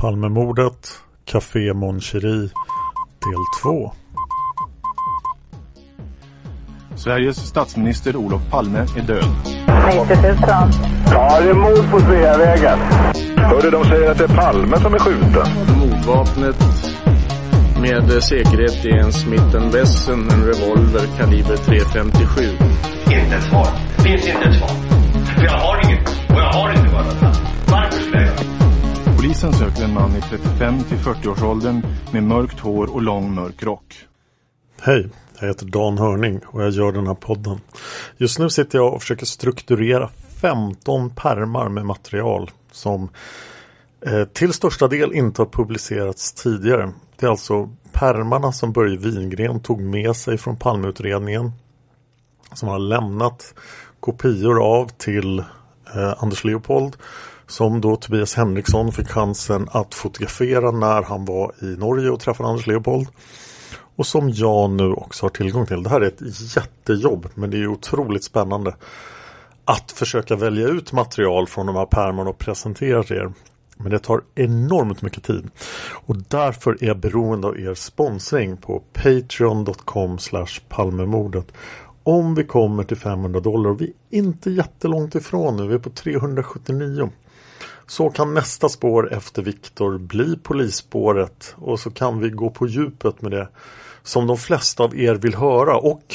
Palmemordet, Café Mon Cherie, del 2. Sveriges statsminister Olof Palme är död. 90 000. Ja, det är mord på Sveavägen. Hörde de säger att det är Palme som är skjuten. Mordvapnet med säkerhet är en Smith Wesson, en revolver kaliber .357. Inte ett svar. Det finns inte ett svar. För jag har inget. Och jag har inte varit Polisen söker en man i 35 till 40-årsåldern med mörkt hår och lång mörk rock. Hej, jag heter Dan Hörning och jag gör den här podden. Just nu sitter jag och försöker strukturera 15 permar med material som eh, till största del inte har publicerats tidigare. Det är alltså permarna som Börje Wingren tog med sig från Palmeutredningen som har lämnat kopior av till eh, Anders Leopold som då Tobias Henriksson fick chansen att fotografera när han var i Norge och träffade Anders Leopold. Och som jag nu också har tillgång till. Det här är ett jättejobb men det är otroligt spännande att försöka välja ut material från de här pärmarna och presentera till er. Men det tar enormt mycket tid. Och därför är jag beroende av er sponsring på patreon.com palmemordet. Om vi kommer till 500 dollar och vi är inte jättelångt ifrån nu, vi är på 379. Så kan nästa spår efter Viktor bli polisspåret och så kan vi gå på djupet med det som de flesta av er vill höra och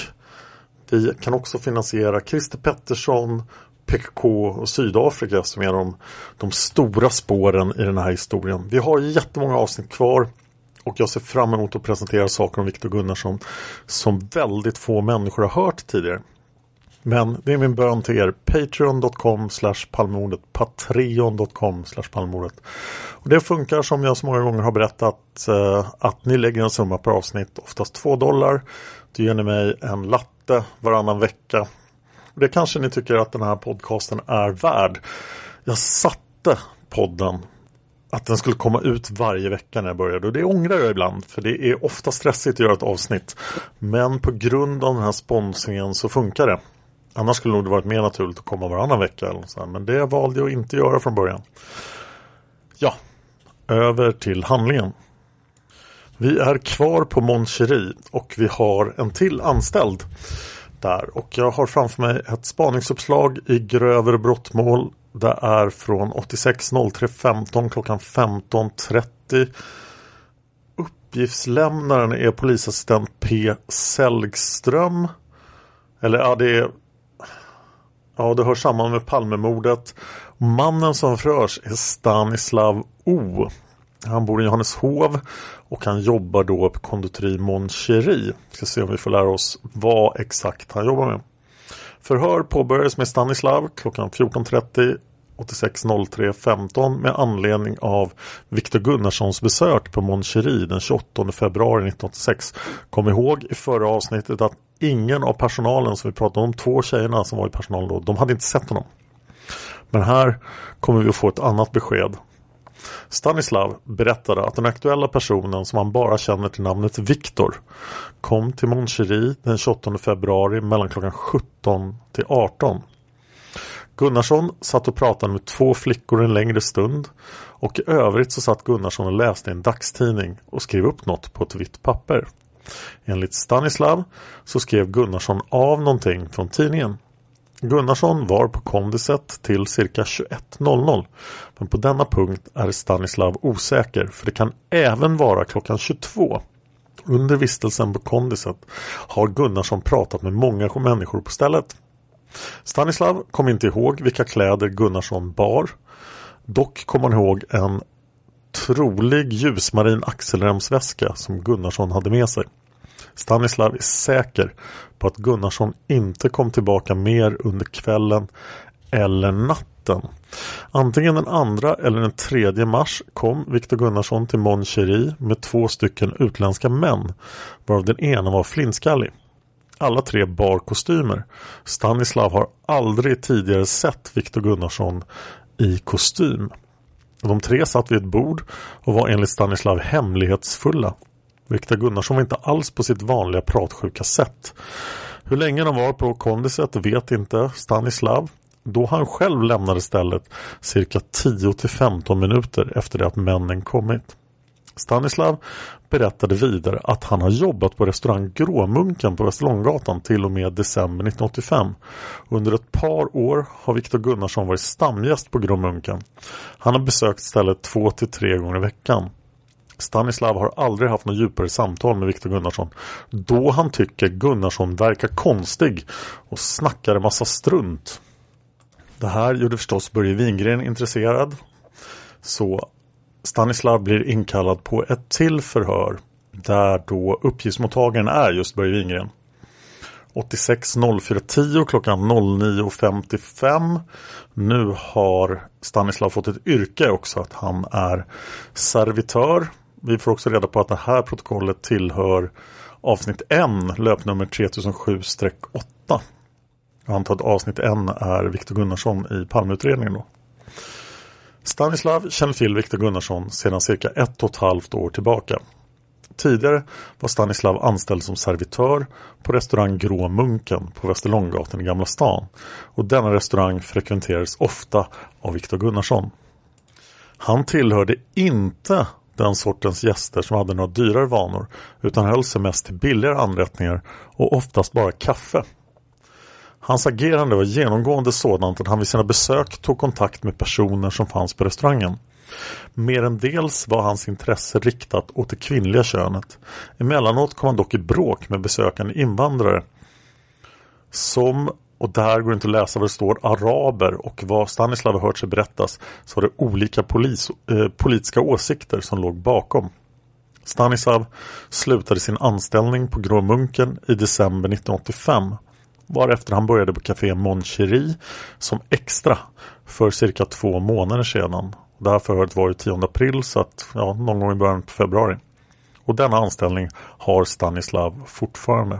vi kan också finansiera Christer Pettersson, PKK och Sydafrika som är de, de stora spåren i den här historien. Vi har jättemånga avsnitt kvar och jag ser fram emot att presentera saker om Viktor Gunnarsson som väldigt få människor har hört tidigare. Men det är min bön till er. Patreon.com palmordet. Patreon.com palmordet. Och det funkar som jag så många gånger har berättat eh, att ni lägger en summa per avsnitt, oftast 2 dollar. Då ger ni mig en latte varannan vecka. Och det kanske ni tycker att den här podcasten är värd. Jag satte podden att den skulle komma ut varje vecka när jag började och det ångrar jag ibland för det är ofta stressigt att göra ett avsnitt. Men på grund av den här sponsringen så funkar det. Annars skulle det nog varit mer naturligt att komma varannan vecka. Eller så Men det valde jag att inte göra från början. Ja, över till handlingen. Vi är kvar på Moncherie och vi har en till anställd där. Och jag har framför mig ett spaningsuppslag i grövre brottmål. Det är från 86.03.15 klockan 15.30. Uppgiftslämnaren är polisassistent P. Selgström. Eller ja, det är Ja, det hör samman med Palmemordet. Mannen som förhörs är Stanislav O. Han bor i Johanneshov och han jobbar då på konditori Mon Cherie. Ska se om vi får lära oss vad exakt han jobbar med. Förhör påbörjades med Stanislav klockan 14.30 86.03.15 med anledning av Viktor Gunnarssons besök på Mon Cherie den 28 februari 1986. Kom ihåg i förra avsnittet att ingen av personalen som vi pratade om, de två tjejerna som var i personalen då, de hade inte sett honom. Men här kommer vi att få ett annat besked. Stanislav berättade att den aktuella personen som han bara känner till namnet Viktor kom till Moncherie den 28 februari mellan klockan 17 till 18. Gunnarsson satt och pratade med två flickor en längre stund och i övrigt så satt Gunnarsson och läste en dagstidning och skrev upp något på ett vitt papper. Enligt Stanislav så skrev Gunnarsson av någonting från tidningen. Gunnarsson var på kondiset till cirka 21.00 men på denna punkt är Stanislav osäker för det kan även vara klockan 22. Under vistelsen på kondiset har Gunnarsson pratat med många människor på stället. Stanislav kom inte ihåg vilka kläder Gunnarsson bar. Dock kom han ihåg en trolig ljusmarin axelremsväska som Gunnarsson hade med sig. Stanislav är säker på att Gunnarsson inte kom tillbaka mer under kvällen eller natten. Antingen den andra eller den tredje mars kom Viktor Gunnarsson till Mon med två stycken utländska män varav den ena var flintskallig. Alla tre bar kostymer. Stanislav har aldrig tidigare sett Viktor Gunnarsson i kostym. De tre satt vid ett bord och var enligt Stanislav hemlighetsfulla. Viktor Gunnarsson var inte alls på sitt vanliga pratsjuka sätt. Hur länge de var på kondiset vet inte Stanislav. Då han själv lämnade stället cirka 10-15 minuter efter det att männen kommit. Stanislav berättade vidare att han har jobbat på restaurang Gråmunken på Västerlånggatan till och med december 1985. Under ett par år har Viktor Gunnarsson varit stamgäst på Gråmunken. Han har besökt stället två till tre gånger i veckan. Stanislav har aldrig haft något djupare samtal med Viktor Gunnarsson då han tycker Gunnarsson verkar konstig och snackar en massa strunt. Det här gjorde förstås Börje Wingren intresserad så Stanislav blir inkallad på ett till förhör där då uppgiftsmottagaren är just Börje Wingren. 860410 klockan 09.55. Nu har Stanislav fått ett yrke också att han är servitör. Vi får också reda på att det här protokollet tillhör avsnitt 1, löpnummer 3007-8. Jag antar att avsnitt 1 är Viktor Gunnarsson i Palmeutredningen då. Stanislav känner till Viktor Gunnarsson sedan cirka ett och ett halvt år tillbaka. Tidigare var Stanislav anställd som servitör på restaurang Grå Munken på Västerlånggatan i Gamla stan och denna restaurang frekventerades ofta av Viktor Gunnarsson. Han tillhörde inte den sortens gäster som hade några dyrare vanor utan höll sig mest till billigare anrättningar och oftast bara kaffe. Hans agerande var genomgående sådant att han vid sina besök tog kontakt med personer som fanns på restaurangen. Mer än dels var hans intresse riktat åt det kvinnliga könet. Emellanåt kom han dock i bråk med besökande invandrare. Som, och där går det inte att läsa vad det står, araber och vad Stanislav har hört sig berättas så var det olika polis, eh, politiska åsikter som låg bakom. Stanislav slutade sin anställning på Grå Munken i december 1985 varefter han började på Café Mon som extra för cirka två månader sedan. Det här förhöret var ju 10 april så att ja, någon gång i början på februari. Och denna anställning har Stanislav fortfarande.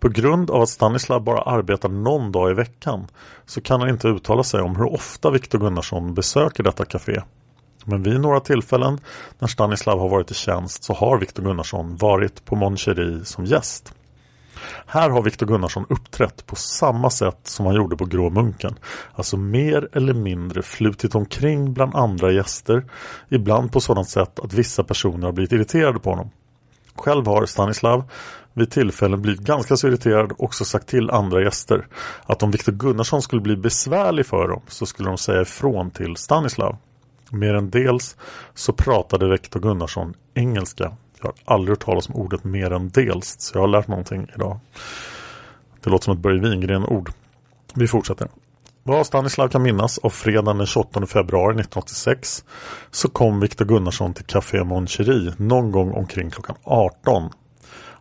På grund av att Stanislav bara arbetar någon dag i veckan så kan han inte uttala sig om hur ofta Viktor Gunnarsson besöker detta café. Men vid några tillfällen när Stanislav har varit i tjänst så har Viktor Gunnarsson varit på Mon som gäst. Här har Viktor Gunnarsson uppträtt på samma sätt som han gjorde på Grå Munken. Alltså mer eller mindre flutit omkring bland andra gäster. Ibland på sådant sätt att vissa personer har blivit irriterade på honom. Själv har Stanislav vid tillfällen blivit ganska så irriterad och också sagt till andra gäster att om Viktor Gunnarsson skulle bli besvärlig för dem så skulle de säga ifrån till Stanislav. Mer än dels så pratade Viktor Gunnarsson engelska jag har aldrig hört talas om ordet mer än dels. Så jag har lärt någonting idag. Det låter som ett Börje Wingren-ord. Vi fortsätter. Vad Stanislav kan minnas av fredagen den 28 februari 1986 så kom Viktor Gunnarsson till Café Moncherie någon gång omkring klockan 18.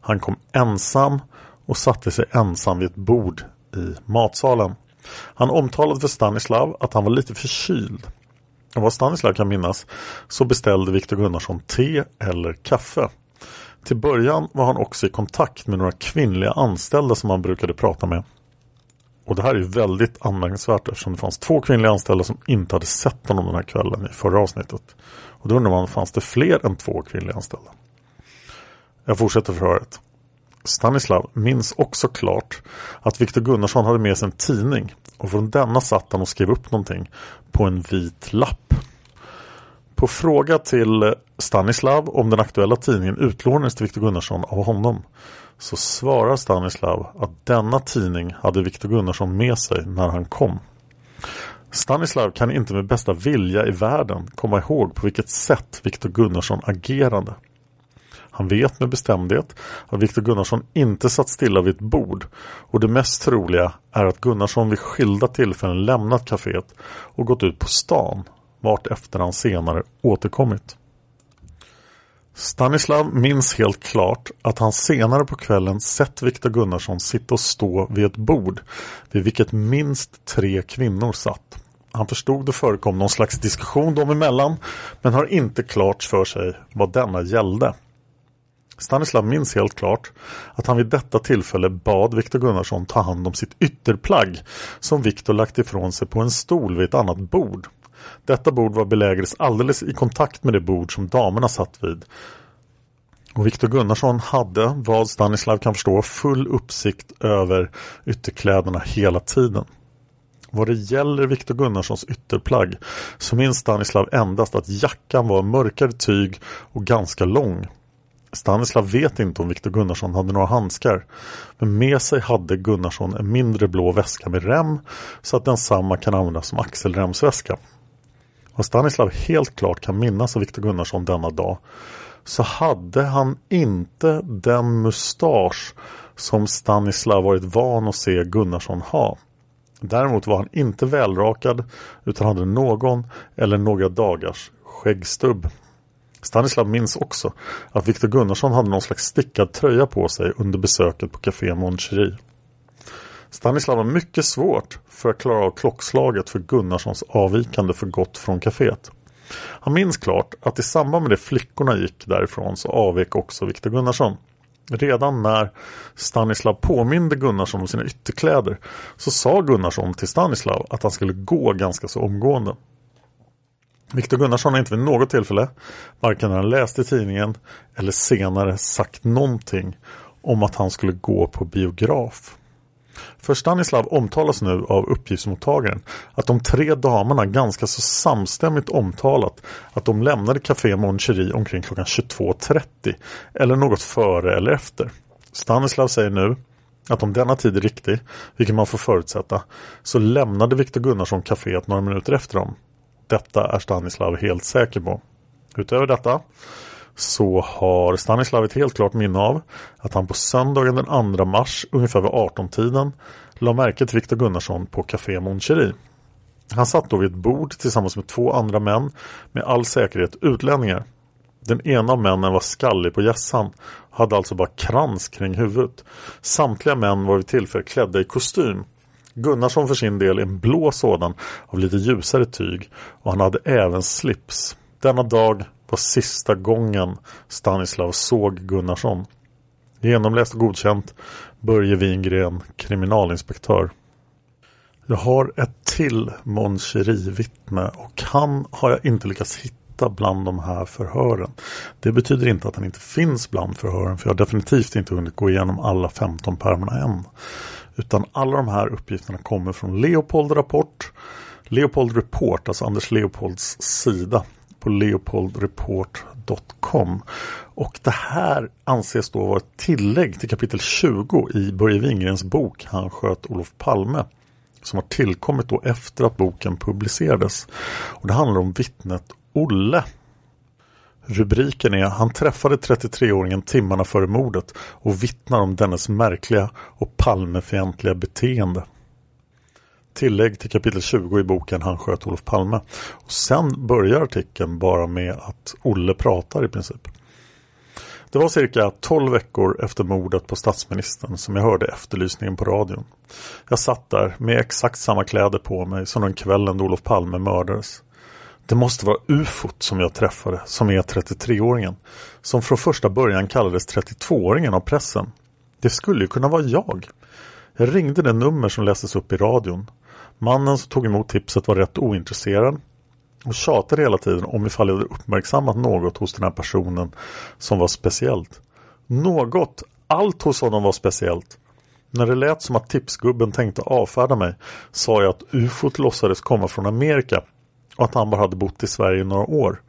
Han kom ensam och satte sig ensam vid ett bord i matsalen. Han omtalade för Stanislav att han var lite förkyld vad Stanislav kan minnas så beställde Viktor Gunnarsson te eller kaffe. Till början var han också i kontakt med några kvinnliga anställda som han brukade prata med. Och det här är ju väldigt anmärkningsvärt eftersom det fanns två kvinnliga anställda som inte hade sett honom den här kvällen i förra avsnittet. Och då undrar man, fanns det fler än två kvinnliga anställda? Jag fortsätter förhöret. Stanislav minns också klart att Viktor Gunnarsson hade med sig en tidning och från denna satt han och skrev upp någonting på en vit lapp. På fråga till Stanislav om den aktuella tidningen utlånades till Viktor Gunnarsson av honom så svarar Stanislav att denna tidning hade Viktor Gunnarsson med sig när han kom. Stanislav kan inte med bästa vilja i världen komma ihåg på vilket sätt Viktor Gunnarsson agerade. Han vet med bestämdhet att Viktor Gunnarsson inte satt stilla vid ett bord och det mest troliga är att Gunnarsson vid skilda tillfällen lämnat kaféet och gått ut på stan vart efter han senare återkommit. Stanislav minns helt klart att han senare på kvällen sett Viktor Gunnarsson sitta och stå vid ett bord vid vilket minst tre kvinnor satt. Han förstod det förekom någon slags diskussion dem emellan men har inte klart för sig vad denna gällde. Stanislav minns helt klart att han vid detta tillfälle bad Viktor Gunnarsson ta hand om sitt ytterplagg som Viktor lagt ifrån sig på en stol vid ett annat bord. Detta bord var belägres alldeles i kontakt med det bord som damerna satt vid. Och Viktor Gunnarsson hade, vad Stanislav kan förstå, full uppsikt över ytterkläderna hela tiden. Vad det gäller Viktor Gunnarssons ytterplagg så minns Stanislav endast att jackan var mörkare tyg och ganska lång. Stanislav vet inte om Viktor Gunnarsson hade några handskar. Men med sig hade Gunnarsson en mindre blå väska med rem så att densamma kan användas som axelremsväska. Vad Stanislav helt klart kan minnas av Viktor Gunnarsson denna dag så hade han inte den mustasch som Stanislav varit van att se Gunnarsson ha. Däremot var han inte välrakad utan hade någon eller några dagars skäggstubb. Stanislav minns också att Viktor Gunnarsson hade någon slags stickad tröja på sig under besöket på Café Mon Stanislav har mycket svårt för att klara av klockslaget för Gunnarssons avvikande för gott från kaféet. Han minns klart att i samband med det flickorna gick därifrån så avvek också Viktor Gunnarsson. Redan när Stanislav påminde Gunnarsson om sina ytterkläder så sa Gunnarsson till Stanislav att han skulle gå ganska så omgående. Viktor Gunnarsson har inte vid något tillfälle, varken när han läste tidningen eller senare sagt någonting om att han skulle gå på biograf. För Stanislav omtalas nu av uppgiftsmottagaren att de tre damerna ganska så samstämmigt omtalat att de lämnade Café Mon omkring klockan 22.30 eller något före eller efter. Stanislav säger nu att om denna tid är riktig, vilket man får förutsätta, så lämnade Viktor Gunnarsson kaféet några minuter efter dem. Detta är Stanislav helt säker på. Utöver detta så har Stanislav ett helt klart minne av att han på söndagen den 2 mars ungefär vid 18-tiden la märke till Viktor Gunnarsson på Café Mon Han satt då vid ett bord tillsammans med två andra män med all säkerhet utlänningar. Den ena av männen var skallig på gässan hade alltså bara krans kring huvudet. Samtliga män var vid tillfället klädda i kostym. Gunnarsson för sin del en blå sådan av lite ljusare tyg och han hade även slips. Denna dag var sista gången Stanislav såg Gunnarsson. Genomläst och godkänt Börje Wingren, kriminalinspektör. Jag har ett till Mon vittne och han har jag inte lyckats hitta bland de här förhören. Det betyder inte att han inte finns bland förhören för jag har definitivt inte hunnit gå igenom alla 15 pärmarna än. Utan alla de här uppgifterna kommer från Leopold Rapport Leopold Report, alltså Anders Leopolds sida på leopoldreport.com. Och det här anses då vara ett tillägg till kapitel 20 i Börje Wingrens bok Han sköt Olof Palme. Som har tillkommit då efter att boken publicerades. Och det handlar om vittnet Olle. Rubriken är Han träffade 33-åringen timmarna före mordet och vittnar om dennes märkliga och Palmefientliga beteende tillägg till kapitel 20 i boken Han sköt Olof Palme. Och sen börjar artikeln bara med att Olle pratar i princip. Det var cirka 12 veckor efter mordet på statsministern som jag hörde efterlysningen på radion. Jag satt där med exakt samma kläder på mig som den kvällen då Olof Palme mördades. Det måste vara ufot som jag träffade, som är 33-åringen. Som från första början kallades 32-åringen av pressen. Det skulle ju kunna vara jag. Jag ringde det nummer som lästes upp i radion. Mannen som tog emot tipset var rätt ointresserad och tjatade hela tiden om ifall jag hade uppmärksammat något hos den här personen som var speciellt. Något, allt hos honom var speciellt. När det lät som att tipsgubben tänkte avfärda mig sa jag att ufot låtsades komma från Amerika och att han bara hade bott i Sverige i några år.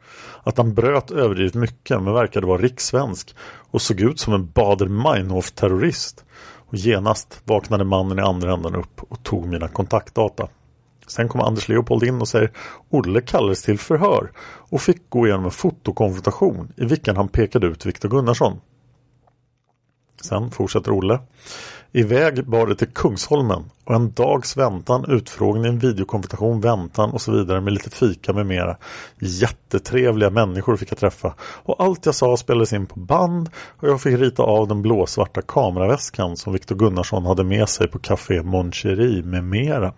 Att han bröt överdrivet mycket men verkade vara rikssvensk och såg ut som en Bader-Meinhof-terrorist. Och genast vaknade mannen i andra änden upp och tog mina kontaktdata. Sen kom Anders Leopold in och säger Olle kallades till förhör och fick gå igenom en fotokonfrontation i vilken han pekade ut Viktor Gunnarsson. Sen fortsätter Olle. Iväg bar det till Kungsholmen och en dags väntan, utfrågning, videokonfrontation, väntan och så vidare med lite fika med mera. Jättetrevliga människor fick jag träffa och allt jag sa spelades in på band och jag fick rita av den blåsvarta kameraväskan som Viktor Gunnarsson hade med sig på Café Moncherie med mera.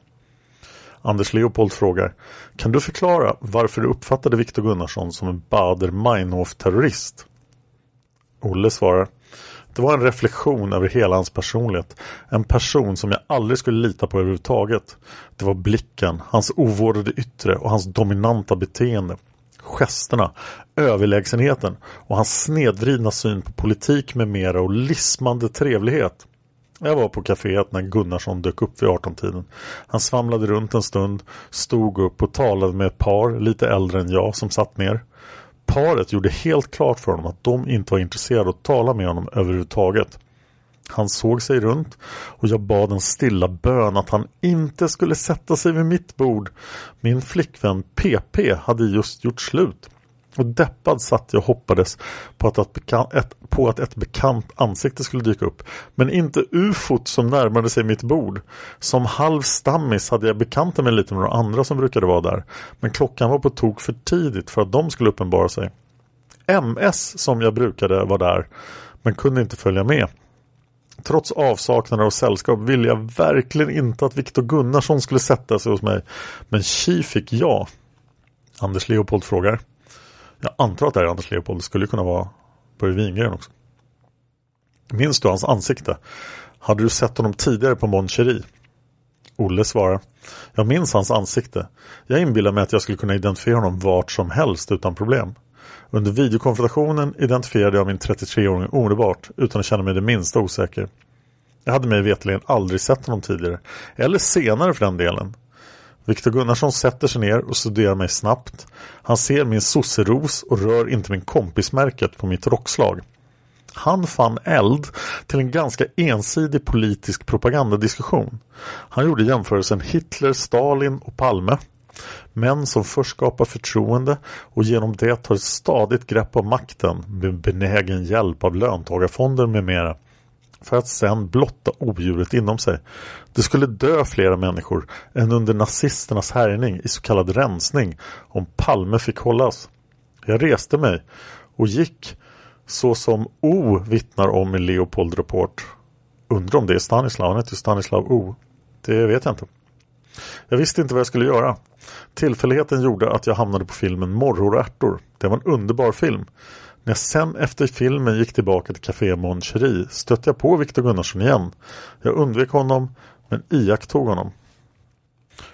Anders Leopold frågar Kan du förklara varför du uppfattade Viktor Gunnarsson som en Bader-Meinhof-terrorist? Olle svarar det var en reflektion över hela hans personlighet. En person som jag aldrig skulle lita på överhuvudtaget. Det var blicken, hans ovårdade yttre och hans dominanta beteende. Gesterna, överlägsenheten och hans snedvridna syn på politik med mera och lismande trevlighet. Jag var på kaféet när Gunnarsson dök upp vid 18-tiden. Han svamlade runt en stund, stod upp och talade med ett par lite äldre än jag som satt ner paret gjorde helt klart för honom att de inte var intresserade av att tala med honom överhuvudtaget. Han såg sig runt och jag bad en stilla bön att han inte skulle sätta sig vid mitt bord. Min flickvän PP hade just gjort slut. Och deppad satt jag och hoppades på att, ett bekant, ett, på att ett bekant ansikte skulle dyka upp. Men inte ufot som närmade sig mitt bord. Som halv stammis hade jag bekantat mig lite med några andra som brukade vara där. Men klockan var på tok för tidigt för att de skulle uppenbara sig. MS som jag brukade var där men kunde inte följa med. Trots avsaknaden av sällskap ville jag verkligen inte att Viktor Gunnarsson skulle sätta sig hos mig. Men tji fick jag. Anders Leopold frågar. Jag antar att det är Anders Leopold. Det skulle kunna vara Börje Wingren också. Minns du hans ansikte? Hade du sett honom tidigare på Mon Cherie? Olle svarar. Jag minns hans ansikte. Jag inbillar mig att jag skulle kunna identifiera honom vart som helst utan problem. Under videokonfrontationen identifierade jag min 33-åring omedelbart utan att känna mig det minsta osäker. Jag hade mig vetligen aldrig sett honom tidigare. Eller senare för den delen. Viktor Gunnarsson sätter sig ner och studerar mig snabbt. Han ser min sosseros och rör inte min kompismärket på mitt rockslag. Han fann eld till en ganska ensidig politisk propagandadiskussion. Han gjorde jämförelsen Hitler, Stalin och Palme. Män som först skapar förtroende och genom det tar ett stadigt grepp om makten med benägen hjälp av löntagarfonder med mera för att sen blotta odjuret inom sig. Det skulle dö flera människor än under nazisternas härjning i så kallad rensning om Palme fick hållas. Jag reste mig och gick så som O vittnar om i Leopold Rapport. Undrar om det är Stanislav, han heter Stanislav O. Det vet jag inte. Jag visste inte vad jag skulle göra. Tillfälligheten gjorde att jag hamnade på filmen Morror och ärtor. Det var en underbar film. När jag sen efter filmen gick tillbaka till Café Mon Cherie stötte jag på Viktor Gunnarsson igen. Jag undvek honom men iakttog honom.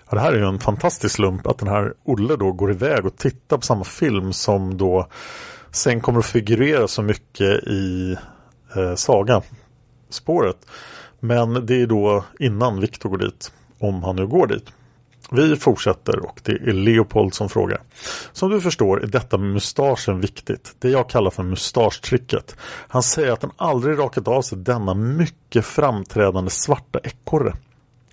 Ja, det här är ju en fantastisk slump att den här Olle då går iväg och tittar på samma film som då sen kommer att figurera så mycket i eh, Saga spåret. Men det är då innan Viktor går dit, om han nu går dit. Vi fortsätter och det är Leopold som frågar. Som du förstår är detta med mustaschen viktigt. Det jag kallar för mustaschtricket. Han säger att han aldrig rakat av sig denna mycket framträdande svarta ekorre.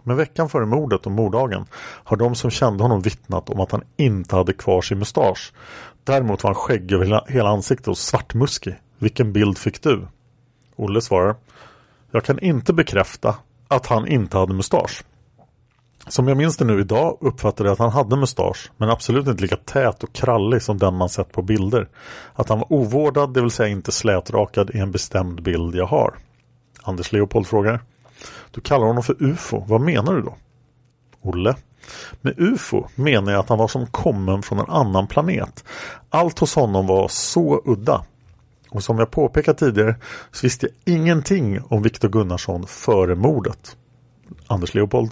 Men veckan före mordet och morddagen har de som kände honom vittnat om att han inte hade kvar sin mustasch. Däremot var han skägg över hela ansiktet och svartmuskig. Vilken bild fick du? Olle svarar. Jag kan inte bekräfta att han inte hade mustasch. Som jag minns det nu idag uppfattade jag att han hade mustasch men absolut inte lika tät och krallig som den man sett på bilder. Att han var ovårdad, det vill säga inte slätrakad är en bestämd bild jag har. Anders Leopold frågar. Du kallar honom för UFO, vad menar du då? Olle. Med UFO menar jag att han var som kommen från en annan planet. Allt hos honom var så udda. Och som jag påpekat tidigare så visste jag ingenting om Viktor Gunnarsson före mordet. Anders Leopold.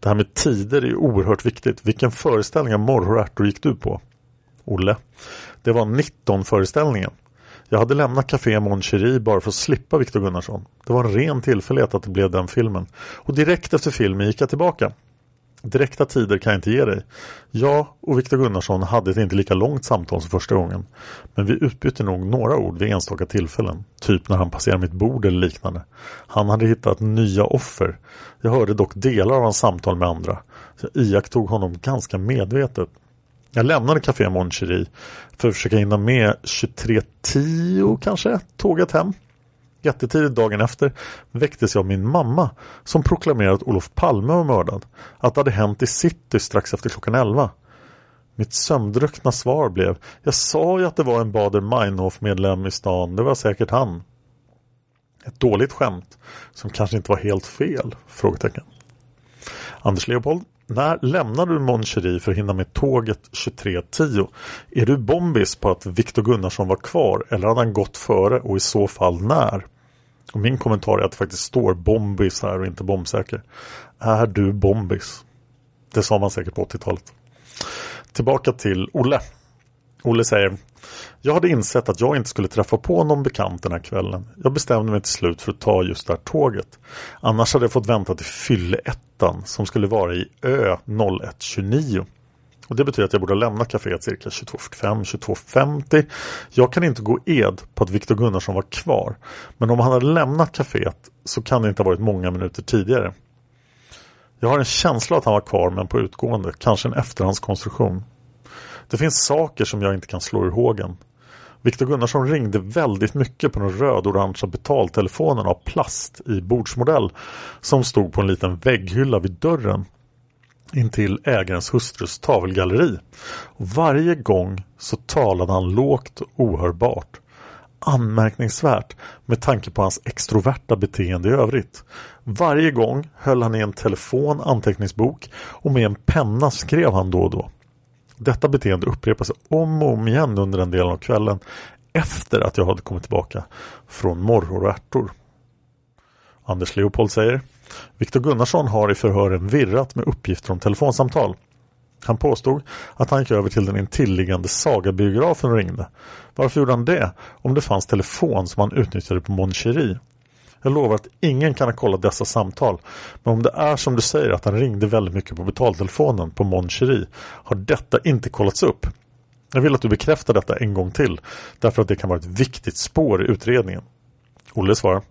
Det här med tider är oerhört viktigt. Vilken föreställning av Morrhår och ärtor gick du på? Olle. Det var 19 föreställningen. Jag hade lämnat Café Mon Cherie bara för att slippa Viktor Gunnarsson. Det var en ren tillfällighet att det blev den filmen. Och direkt efter filmen gick jag tillbaka. Direkta tider kan jag inte ge dig. Jag och Viktor Gunnarsson hade ett inte lika långt samtal som första gången. Men vi utbytte nog några ord vid enstaka tillfällen. Typ när han passerade mitt bord eller liknande. Han hade hittat nya offer. Jag hörde dock delar av hans samtal med andra. Jag iakttog honom ganska medvetet. Jag lämnade Café Mon för att försöka hinna med 23.10 kanske, tåget hem. Jättetidigt dagen efter väcktes jag av min mamma som proklamerade att Olof Palme var mördad. Att det hade hänt i city strax efter klockan 11. Mitt sömndruckna svar blev Jag sa ju att det var en Bader Meinhof-medlem i stan. Det var säkert han. Ett dåligt skämt som kanske inte var helt fel? Frågetecken. Anders Leopold när lämnar du Mon för att hinna med tåget 23.10? Är du bombis på att Viktor Gunnarsson var kvar eller hade han gått före och i så fall när? Och min kommentar är att det faktiskt står bombis här och inte bombsäker. Är du bombis? Det sa man säkert på 80-talet. Tillbaka till Olle. Olle säger jag hade insett att jag inte skulle träffa på någon bekant den här kvällen. Jag bestämde mig till slut för att ta just det här tåget. Annars hade jag fått vänta till fylleettan som skulle vara i Ö 0129. Och det betyder att jag borde ha lämnat kaféet cirka 22.45-22.50. Jag kan inte gå ed på att Viktor Gunnarsson var kvar. Men om han hade lämnat kaféet så kan det inte ha varit många minuter tidigare. Jag har en känsla att han var kvar men på utgående, kanske en efterhandskonstruktion. Det finns saker som jag inte kan slå ur hågen. Viktor Gunnarsson ringde väldigt mycket på den röd-orangea betaltelefonen av plast i bordsmodell som stod på en liten vägghylla vid dörren intill ägarens hustrus tavelgalleri. Och varje gång så talade han lågt och ohörbart. Anmärkningsvärt med tanke på hans extroverta beteende i övrigt. Varje gång höll han i en telefon, anteckningsbok och med en penna skrev han då och då. Detta beteende upprepas sig om och om igen under den delen av kvällen efter att jag hade kommit tillbaka från morror och ärtor. Anders Leopold säger Viktor Gunnarsson har i förhören virrat med uppgifter om telefonsamtal. Han påstod att han gick över till den intilliggande sagabiografen och ringde. Varför gjorde han det om det fanns telefon som han utnyttjade på Moncherie? Jag lovar att ingen kan ha kollat dessa samtal. Men om det är som du säger att han ringde väldigt mycket på betaltelefonen på Mon Cherie har detta inte kollats upp. Jag vill att du bekräftar detta en gång till. Därför att det kan vara ett viktigt spår i utredningen. Olle svarar.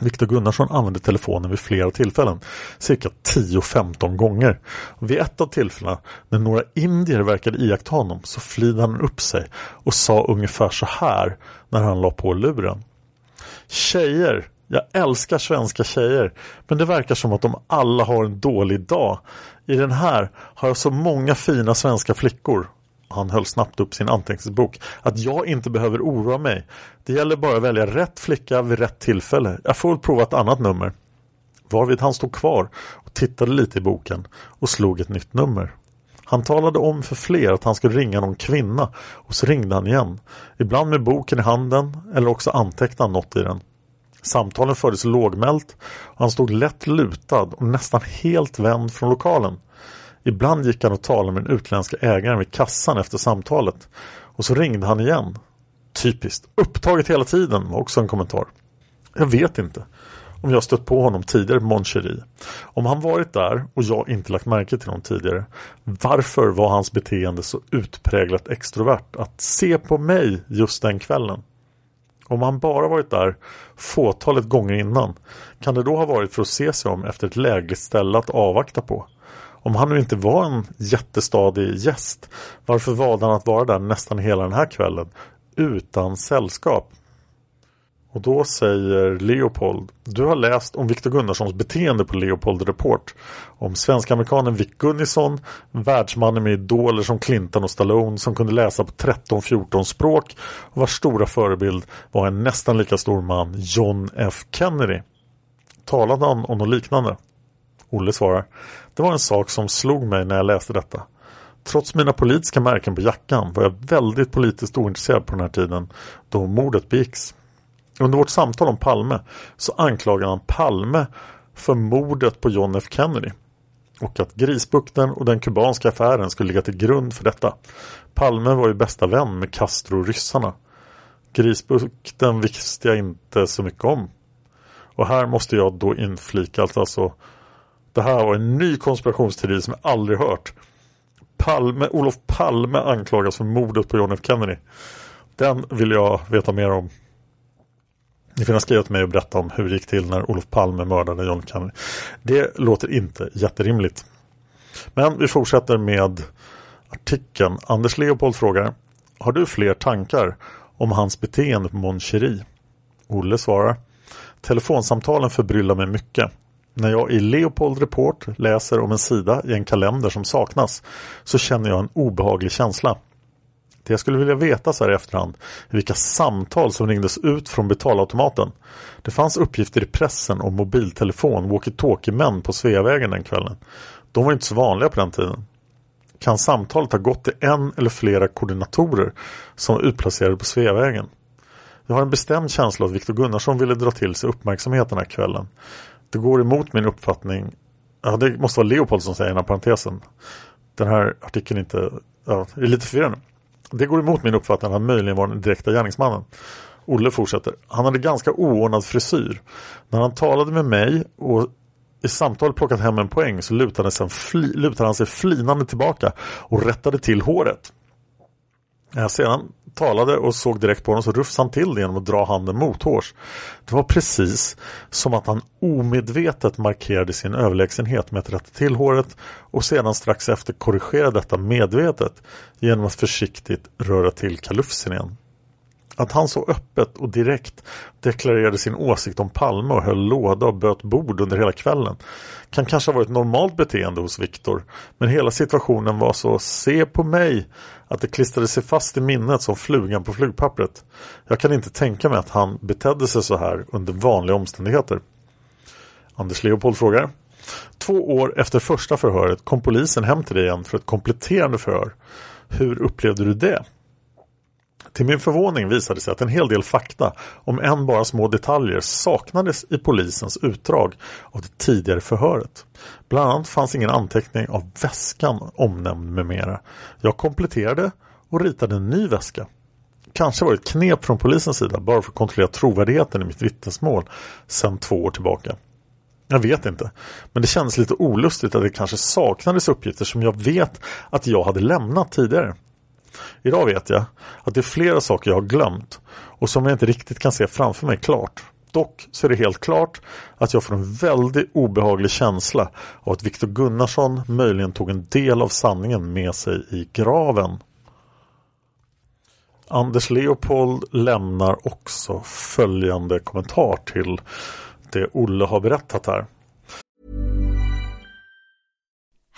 Viktor Gunnarsson använde telefonen vid flera tillfällen, cirka 10-15 gånger. vid ett av tillfällena, när några indier verkade iaktta honom, så flidde han upp sig och sa ungefär så här när han la på luren. Tjejer, jag älskar svenska tjejer, men det verkar som att de alla har en dålig dag. I den här har jag så många fina svenska flickor. Han höll snabbt upp sin anteckningsbok. Att jag inte behöver oroa mig. Det gäller bara att välja rätt flicka vid rätt tillfälle. Jag får väl prova ett annat nummer. Varvid han stod kvar och tittade lite i boken och slog ett nytt nummer. Han talade om för fler att han skulle ringa någon kvinna och så ringde han igen. Ibland med boken i handen eller också antecknade han något i den. Samtalen fördes lågmält och han stod lätt lutad och nästan helt vänd från lokalen. Ibland gick han och talade med den utländska ägaren vid kassan efter samtalet. Och så ringde han igen. Typiskt. Upptaget hela tiden var också en kommentar. Jag vet inte om jag stött på honom tidigare på Moncherie. Om han varit där och jag inte lagt märke till honom tidigare. Varför var hans beteende så utpräglat extrovert att se på mig just den kvällen? Om han bara varit där fåtalet gånger innan kan det då ha varit för att se sig om efter ett lägligt ställe att avvakta på. Om han nu inte var en jättestadig gäst, varför valde han att vara där nästan hela den här kvällen utan sällskap? Och då säger Leopold, du har läst om Viktor Gunnarssons beteende på Leopold Report. Om svensk-amerikanen Vic Gunnison, världsmannen med idoler som Clinton och Stallone som kunde läsa på 13-14 språk och vars stora förebild var en nästan lika stor man, John F Kennedy. Talade han om något liknande? Olle svarar Det var en sak som slog mig när jag läste detta. Trots mina politiska märken på jackan var jag väldigt politiskt ointresserad på den här tiden då mordet begicks. Under vårt samtal om Palme så anklagade han Palme för mordet på John F Kennedy och att Grisbukten och den kubanska affären skulle ligga till grund för detta. Palme var ju bästa vän med Castro och ryssarna. Grisbukten visste jag inte så mycket om. Och här måste jag då inflika att alltså det här var en ny konspirationsteori som jag aldrig hört. Palme, Olof Palme anklagas för mordet på John F Kennedy. Den vill jag veta mer om. Ni får skriva till mig och berätta om hur det gick till när Olof Palme mördade John Kennedy. Det låter inte jätterimligt. Men vi fortsätter med artikeln. Anders Leopold frågar Har du fler tankar om hans beteende på Mon Cherie? Olle svarar Telefonsamtalen förbryllar mig mycket. När jag i Leopold Report läser om en sida i en kalender som saknas så känner jag en obehaglig känsla. Det jag skulle vilja veta så här i efterhand är vilka samtal som ringdes ut från betalautomaten. Det fanns uppgifter i pressen om mobiltelefon, walkie-talkie-män på Sveavägen den kvällen. De var inte så vanliga på den tiden. Kan samtalet ha gått till en eller flera koordinatorer som var utplacerade på Sveavägen? Jag har en bestämd känsla att Viktor Gunnarsson ville dra till sig uppmärksamhet den här kvällen. Det går emot min uppfattning. Ja, det måste vara Leopold som säger den här parentesen. Den här artikeln är inte, ja, är lite förvirrande. Det går emot min uppfattning att han möjligen var den direkta gärningsmannen. Olle fortsätter. Han hade ganska oordnad frisyr. När han talade med mig och i samtalet plockat hem en poäng så lutade, sen fli, lutade han sig flinande tillbaka och rättade till håret. Äh, sedan talade och såg direkt på honom så rufsade han till det genom att dra handen mothårs. Det var precis som att han omedvetet markerade sin överlägsenhet med att rätta till håret och sedan strax efter korrigera detta medvetet genom att försiktigt röra till kalufsen igen. Att han så öppet och direkt deklarerade sin åsikt om Palme och höll låda och böt bord under hela kvällen kan kanske ha varit normalt beteende hos Viktor men hela situationen var så se på mig att det klistrade sig fast i minnet som flugan på flugpappret. Jag kan inte tänka mig att han betedde sig så här under vanliga omständigheter. Anders Leopold frågar. Två år efter första förhöret kom polisen hem till dig igen för ett kompletterande förhör. Hur upplevde du det? Till min förvåning visade det sig att en hel del fakta, om än bara små detaljer, saknades i polisens utdrag av det tidigare förhöret. Bland annat fanns ingen anteckning av väskan omnämnd med mera. Jag kompletterade och ritade en ny väska. Kanske var det ett knep från polisens sida bara för att kontrollera trovärdigheten i mitt vittnesmål sedan två år tillbaka. Jag vet inte, men det kändes lite olustigt att det kanske saknades uppgifter som jag vet att jag hade lämnat tidigare. Idag vet jag att det är flera saker jag har glömt och som jag inte riktigt kan se framför mig klart. Dock så är det helt klart att jag får en väldigt obehaglig känsla av att Viktor Gunnarsson möjligen tog en del av sanningen med sig i graven. Anders Leopold lämnar också följande kommentar till det Olle har berättat här.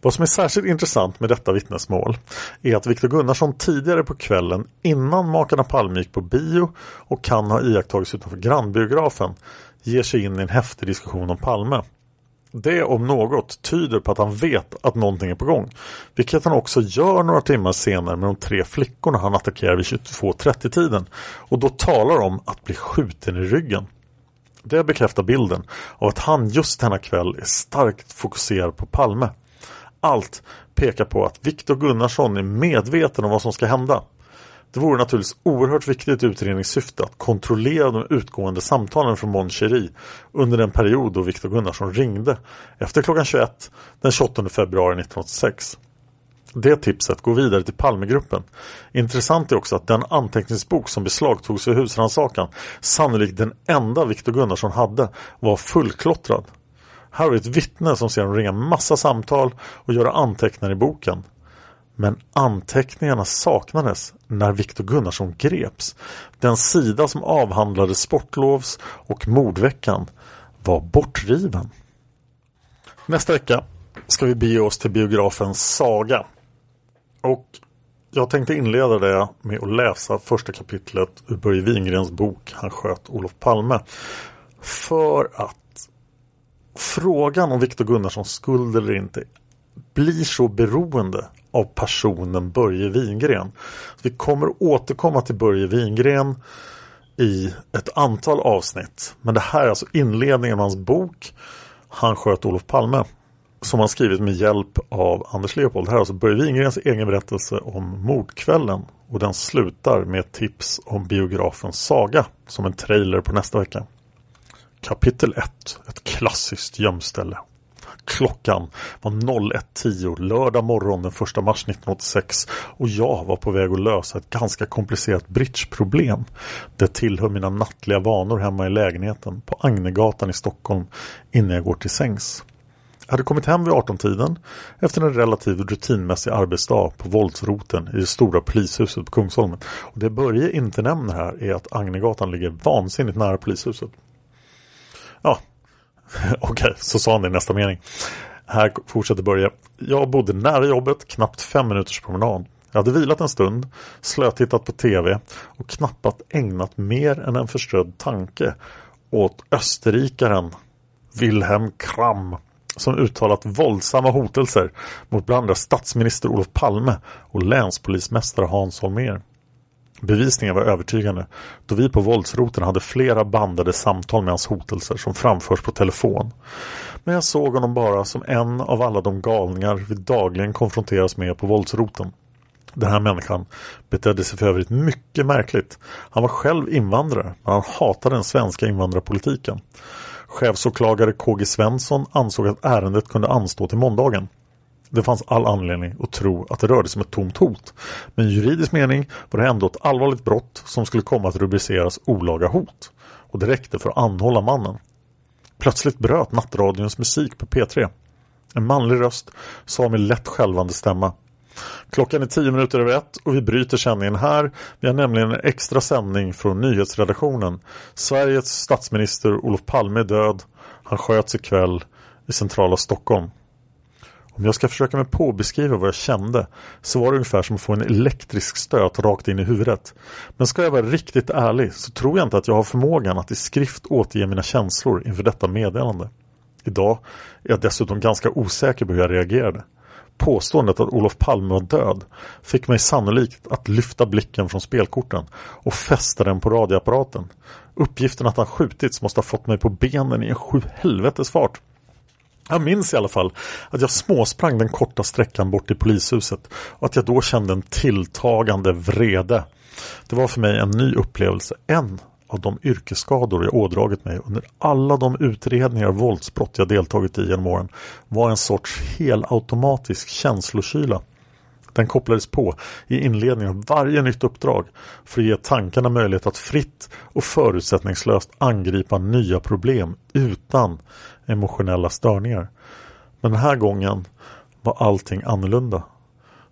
Vad som är särskilt intressant med detta vittnesmål är att Viktor Gunnarsson tidigare på kvällen innan makarna Palme gick på bio och kan ha iakttagits utanför grannbiografen ger sig in i en häftig diskussion om Palme. Det om något tyder på att han vet att någonting är på gång. Vilket han också gör några timmar senare med de tre flickorna han attackerar vid 22.30-tiden. Och då talar om att bli skjuten i ryggen. Det bekräftar bilden av att han just denna kväll är starkt fokuserad på Palme. Allt pekar på att Viktor Gunnarsson är medveten om vad som ska hända. Det vore naturligtvis oerhört viktigt i utredningssyfte att kontrollera de utgående samtalen från Mon under den period då Viktor Gunnarsson ringde efter klockan 21 den 28 februari 1986. Det tipset går vidare till Palmegruppen. Intressant är också att den anteckningsbok som beslagtogs vid husrannsakan, sannolikt den enda Viktor Gunnarsson hade, var fullklottrad. Här har vi ett vittne som ser honom ringa massa samtal och göra anteckningar i boken. Men anteckningarna saknades när Viktor Gunnarsson greps. Den sida som avhandlade sportlovs och mordveckan var bortriven. Nästa vecka ska vi bege oss till biografen Saga. Och jag tänkte inleda det med att läsa första kapitlet ur Börje Wingrens bok Han sköt Olof Palme. För att frågan om Viktor Gunnarssons skuld eller inte blir så beroende av personen Börje Wingren. Vi kommer återkomma till Börje Wingren i ett antal avsnitt. Men det här är alltså inledningen av hans bok Han sköt Olof Palme som han skrivit med hjälp av Anders Leopold. Det här är alltså Börje Wingrens egen berättelse om mordkvällen och den slutar med ett tips om biografens saga som en trailer på nästa vecka. Kapitel 1. Ett klassiskt gömställe. Klockan var 01.10 lördag morgon den 1 mars 1986 och jag var på väg att lösa ett ganska komplicerat bridgeproblem. Det tillhör mina nattliga vanor hemma i lägenheten på Agnegatan i Stockholm innan jag går till sängs. Jag hade kommit hem vid 18-tiden efter en relativt rutinmässig arbetsdag på våldsroten i det stora polishuset på Kungsholmen. Och det Börje inte nämner här är att Agnegatan ligger vansinnigt nära polishuset. Ja, okej, okay, så sa han det i nästa mening. Här fortsätter Börje. Jag bodde nära jobbet, knappt fem minuters promenad. Jag hade vilat en stund, slötittat på tv och knappt ägnat mer än en förströdd tanke åt österrikaren Wilhelm Kram som uttalat våldsamma hotelser mot bland andra statsminister Olof Palme och länspolismästare Hans Holmér. Bevisningen var övertygande då vi på våldsroten hade flera bandade samtal med hans hotelser som framförs på telefon. Men jag såg honom bara som en av alla de galningar vi dagligen konfronteras med på våldsroten. Den här människan betedde sig för övrigt mycket märkligt. Han var själv invandrare men han hatade den svenska invandrarpolitiken. Chefsåklagare KG Svensson ansåg att ärendet kunde anstå till måndagen. Det fanns all anledning att tro att det rörde sig om ett tomt hot. Men i juridisk mening var det ändå ett allvarligt brott som skulle komma att rubriceras olaga hot. Och det räckte för att anhålla mannen. Plötsligt bröt nattradions musik på P3. En manlig röst sa med lätt skälvande stämma. Klockan är tio minuter över ett och vi bryter sändningen här. Vi har nämligen en extra sändning från nyhetsredaktionen. Sveriges statsminister Olof Palme är död. Han sköts ikväll i centrala Stockholm. Om jag ska försöka mig på att beskriva vad jag kände så var det ungefär som att få en elektrisk stöt rakt in i huvudet. Men ska jag vara riktigt ärlig så tror jag inte att jag har förmågan att i skrift återge mina känslor inför detta meddelande. Idag är jag dessutom ganska osäker på hur jag reagerade. Påståendet att Olof Palme var död fick mig sannolikt att lyfta blicken från spelkorten och fästa den på radioapparaten. Uppgiften att han skjutits måste ha fått mig på benen i en sju helvetes fart. Jag minns i alla fall att jag småsprang den korta sträckan bort till polishuset och att jag då kände en tilltagande vrede. Det var för mig en ny upplevelse, en av de yrkesskador jag ådragit mig under alla de utredningar av våldsbrott jag deltagit i genom åren var en sorts helautomatisk känslokyla. Den kopplades på i inledningen av varje nytt uppdrag för att ge tankarna möjlighet att fritt och förutsättningslöst angripa nya problem utan emotionella störningar. Men den här gången var allting annorlunda.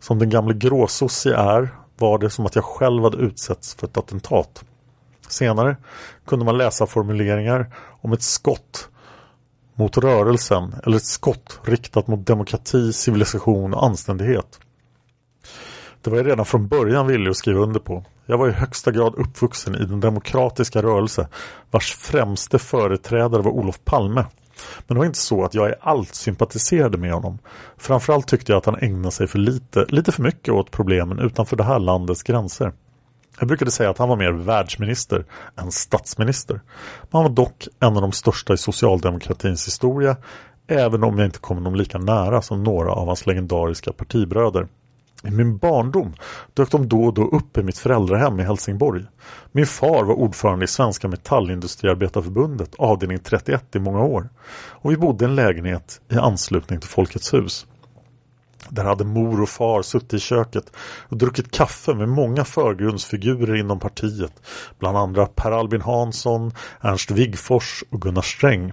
Som den gamle gråsossi är var det som att jag själv hade utsätts för ett attentat. Senare kunde man läsa formuleringar om ett skott mot rörelsen eller ett skott riktat mot demokrati, civilisation och anständighet. Det var jag redan från början villig att skriva under på. Jag var i högsta grad uppvuxen i den demokratiska rörelse vars främste företrädare var Olof Palme. Men det var inte så att jag i allt sympatiserade med honom. Framförallt tyckte jag att han ägnade sig för lite, lite för mycket åt problemen utanför det här landets gränser. Jag brukade säga att han var mer världsminister än statsminister. Men han var dock en av de största i socialdemokratins historia även om jag inte kom honom lika nära som några av hans legendariska partibröder. I min barndom dök de då och då upp i mitt föräldrahem i Helsingborg. Min far var ordförande i Svenska Metallindustriarbetarförbundet, avdelning 31 i många år. Och vi bodde i en lägenhet i anslutning till Folkets hus. Där hade mor och far suttit i köket och druckit kaffe med många förgrundsfigurer inom partiet. Bland andra Per Albin Hansson, Ernst Wigfors och Gunnar Sträng.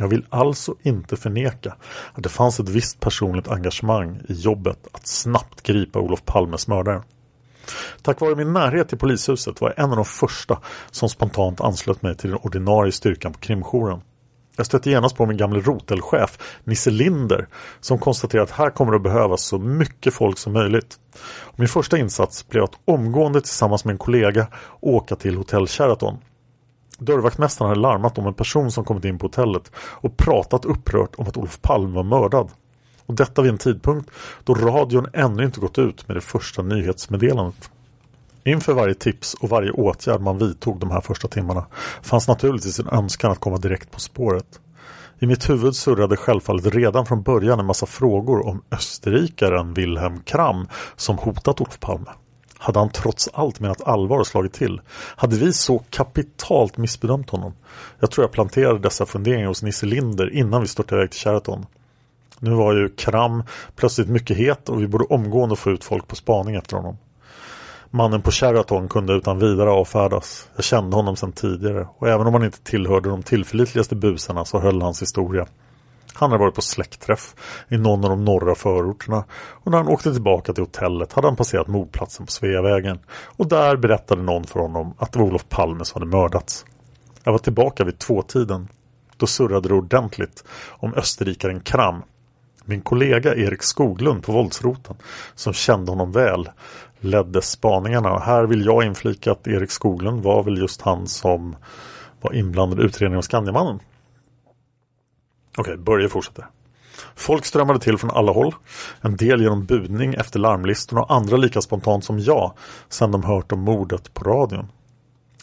Jag vill alltså inte förneka att det fanns ett visst personligt engagemang i jobbet att snabbt gripa Olof Palmes mördare. Tack vare min närhet till polishuset var jag en av de första som spontant anslöt mig till den ordinarie styrkan på krimjouren. Jag stötte genast på min gamle rotelchef Nisse Linder som konstaterade att här kommer det att behövas så mycket folk som möjligt. Och min första insats blev att omgående tillsammans med en kollega åka till hotell Sheraton. Dörrvaktmästaren hade larmat om en person som kommit in på hotellet och pratat upprört om att Olof Palme var mördad. Och detta vid en tidpunkt då radion ännu inte gått ut med det första nyhetsmeddelandet. Inför varje tips och varje åtgärd man vidtog de här första timmarna fanns naturligtvis en önskan att komma direkt på spåret. I mitt huvud surrade självfallet redan från början en massa frågor om österrikaren Wilhelm Kram som hotat Olof Palme. Hade han trots allt menat allvar och slagit till? Hade vi så kapitalt missbedömt honom? Jag tror jag planterade dessa funderingar hos Nisse Linder innan vi störtade iväg till Sheraton. Nu var ju Kram plötsligt mycket het och vi borde omgående få ut folk på spaning efter honom. Mannen på Sheraton kunde utan vidare avfärdas. Jag kände honom sedan tidigare och även om han inte tillhörde de tillförlitligaste busarna så höll hans historia. Han hade varit på släktträff i någon av de norra förorterna och när han åkte tillbaka till hotellet hade han passerat mordplatsen på Sveavägen och där berättade någon för honom att det var Olof Palme som hade mördats. Jag var tillbaka vid tvåtiden. Då surrade det ordentligt om österrikaren Kram. Min kollega Erik Skoglund på våldsroten som kände honom väl ledde spaningarna. och Här vill jag inflika att Erik Skoglund var väl just han som var inblandad i utredningen av Skandiamannen. Okej, Börje fortsätter. Folk strömmade till från alla håll. En del genom budning efter larmlistorna och andra lika spontant som jag sedan de hört om mordet på radion.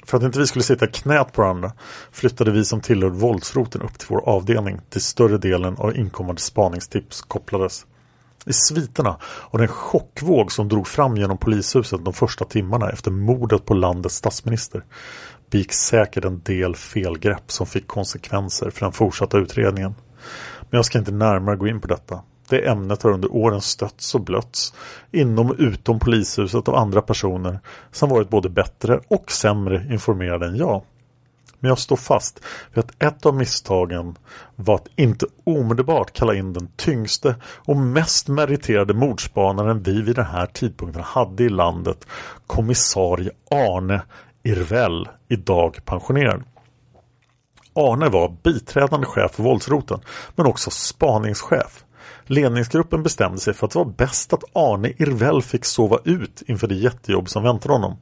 För att inte vi skulle sitta i knät på varandra flyttade vi som tillhörde våldsroten upp till vår avdelning till större delen av inkommande spaningstips kopplades. I sviterna och den chockvåg som drog fram genom polishuset de första timmarna efter mordet på landets statsminister begick säkert en del felgrepp som fick konsekvenser för den fortsatta utredningen. Men jag ska inte närmare gå in på detta. Det ämnet har under åren stötts och blötts inom och utom polishuset av andra personer som varit både bättre och sämre informerade än jag. Men jag står fast vid att ett av misstagen var att inte omedelbart kalla in den tyngste och mest meriterade mordspanaren vi vid den här tidpunkten hade i landet, kommissarie Arne Irvell, idag pensionerad. Arne var biträdande chef för våldsroten men också spaningschef. Ledningsgruppen bestämde sig för att det var bäst att Arne Irvell fick sova ut inför det jättejobb som väntade honom.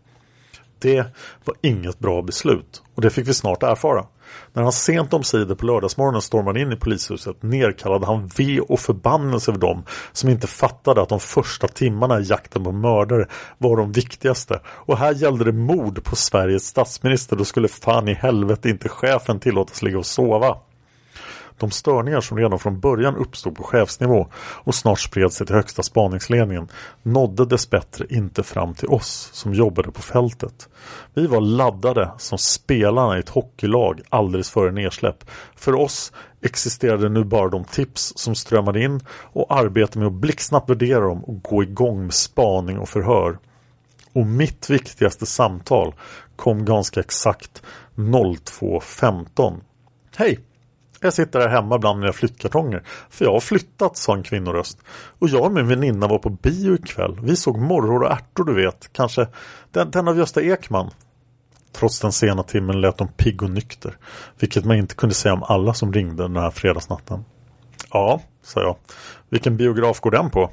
Det var inget bra beslut och det fick vi snart erfara. När han sent omsider på lördagsmorgonen stormade in i polishuset nedkallade han ve och förbannelse över dem som inte fattade att de första timmarna i jakten på mördare var de viktigaste. Och här gällde det mord på Sveriges statsminister. Då skulle fan i helvete inte chefen tillåtas ligga och sova. De störningar som redan från början uppstod på chefsnivå och snart spred sig till högsta spaningsledningen nådde dessbättre inte fram till oss som jobbade på fältet. Vi var laddade som spelarna i ett hockeylag alldeles före nedsläpp. För oss existerade nu bara de tips som strömmade in och arbete med att blixtsnabbt värdera dem och gå igång med spaning och förhör. Och mitt viktigaste samtal kom ganska exakt 02.15. Hej! Jag sitter här hemma bland mina flyttkartonger. För jag har flyttat, sa en kvinnoröst. Och jag och min väninna var på bio ikväll. Vi såg Morror och ärtor, du vet. Kanske den, den av Gösta Ekman. Trots den sena timmen lät de pigg och nykter. Vilket man inte kunde säga om alla som ringde den här fredagsnatten. Ja, sa jag. Vilken biograf går den på?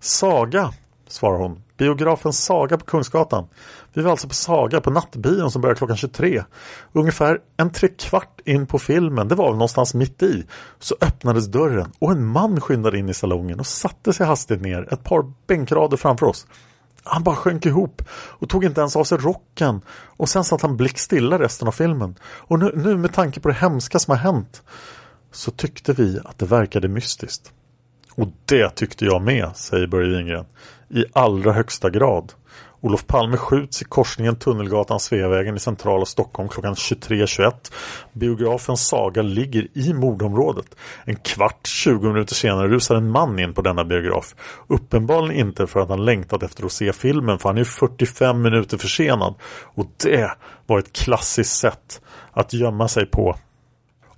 Saga, svarar hon. Biografen Saga på Kungsgatan. Vi var alltså på Saga på nattbion som börjar klockan 23. Ungefär en trekvart in på filmen, det var väl någonstans mitt i, så öppnades dörren och en man skyndade in i salongen och satte sig hastigt ner ett par bänkrader framför oss. Han bara sjönk ihop och tog inte ens av sig rocken och sen satt han blickstilla resten av filmen. Och nu, nu med tanke på det hemska som har hänt så tyckte vi att det verkade mystiskt. Och det tyckte jag med, säger Börje Wingren. I allra högsta grad. Olof Palme skjuts i korsningen Tunnelgatan Sveavägen i centrala Stockholm klockan 23.21. Biografen Saga ligger i mordområdet. En kvart, 20 minuter senare rusar en man in på denna biograf. Uppenbarligen inte för att han längtat efter att se filmen för han är 45 minuter försenad. Och det var ett klassiskt sätt att gömma sig på.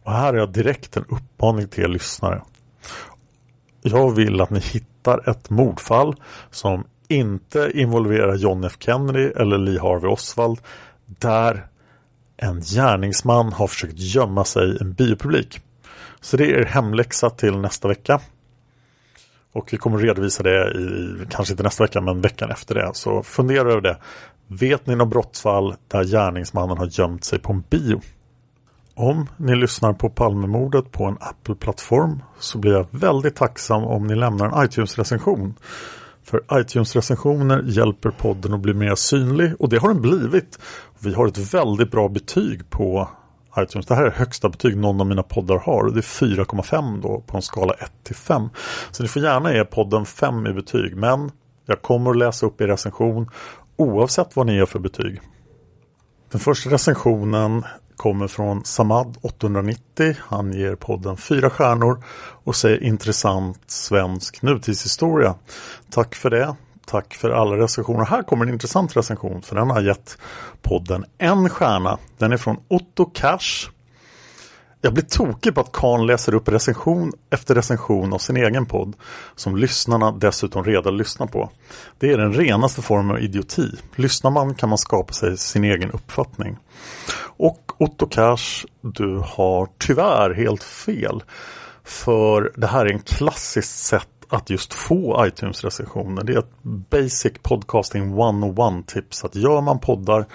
Och här är jag direkt en uppmaning till er lyssnare. Jag vill att ni hittar ett mordfall som inte involverar John F Kennedy eller Lee Harvey Oswald där en gärningsman har försökt gömma sig i en biopublik. Så det är hemläxa till nästa vecka. Och vi kommer redovisa det i, kanske inte nästa vecka, men veckan efter det. Så fundera över det. Vet ni något brottsfall där gärningsmannen har gömt sig på en bio? Om ni lyssnar på Palmemordet på en Apple-plattform så blir jag väldigt tacksam om ni lämnar en iTunes-recension. För iTunes-recensioner hjälper podden att bli mer synlig och det har den blivit. Vi har ett väldigt bra betyg på iTunes. Det här är högsta betyg någon av mina poddar har och det är 4,5 då på en skala 1 till 5. Så ni får gärna ge podden 5 i betyg men jag kommer att läsa upp er recension oavsett vad ni ger för betyg. Den första recensionen kommer från Samad 890. Han ger podden fyra stjärnor och säger intressant svensk nutidshistoria. Tack för det. Tack för alla recensioner. Här kommer en intressant recension för den har gett podden en stjärna. Den är från Otto Cash jag blir tokig på att Karn läser upp recension efter recension av sin egen podd som lyssnarna dessutom redan lyssnar på. Det är den renaste formen av idioti. Lyssnar man kan man skapa sig sin egen uppfattning. Och Otto Cash, du har tyvärr helt fel. För det här är en klassiskt sätt att just få iTunes-recensioner. Det är ett basic podcasting one-on-one tips. Att gör man poddar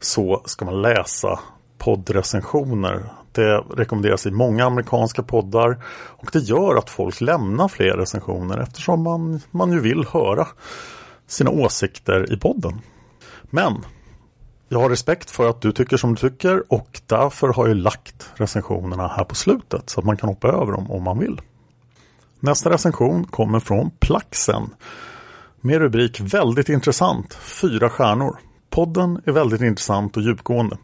så ska man läsa poddrecensioner det rekommenderas i många amerikanska poddar och det gör att folk lämnar fler recensioner eftersom man, man ju vill höra sina åsikter i podden. Men jag har respekt för att du tycker som du tycker och därför har jag lagt recensionerna här på slutet så att man kan hoppa över dem om man vill. Nästa recension kommer från Plaxen med rubrik Väldigt intressant, fyra stjärnor. Podden är väldigt intressant och djupgående.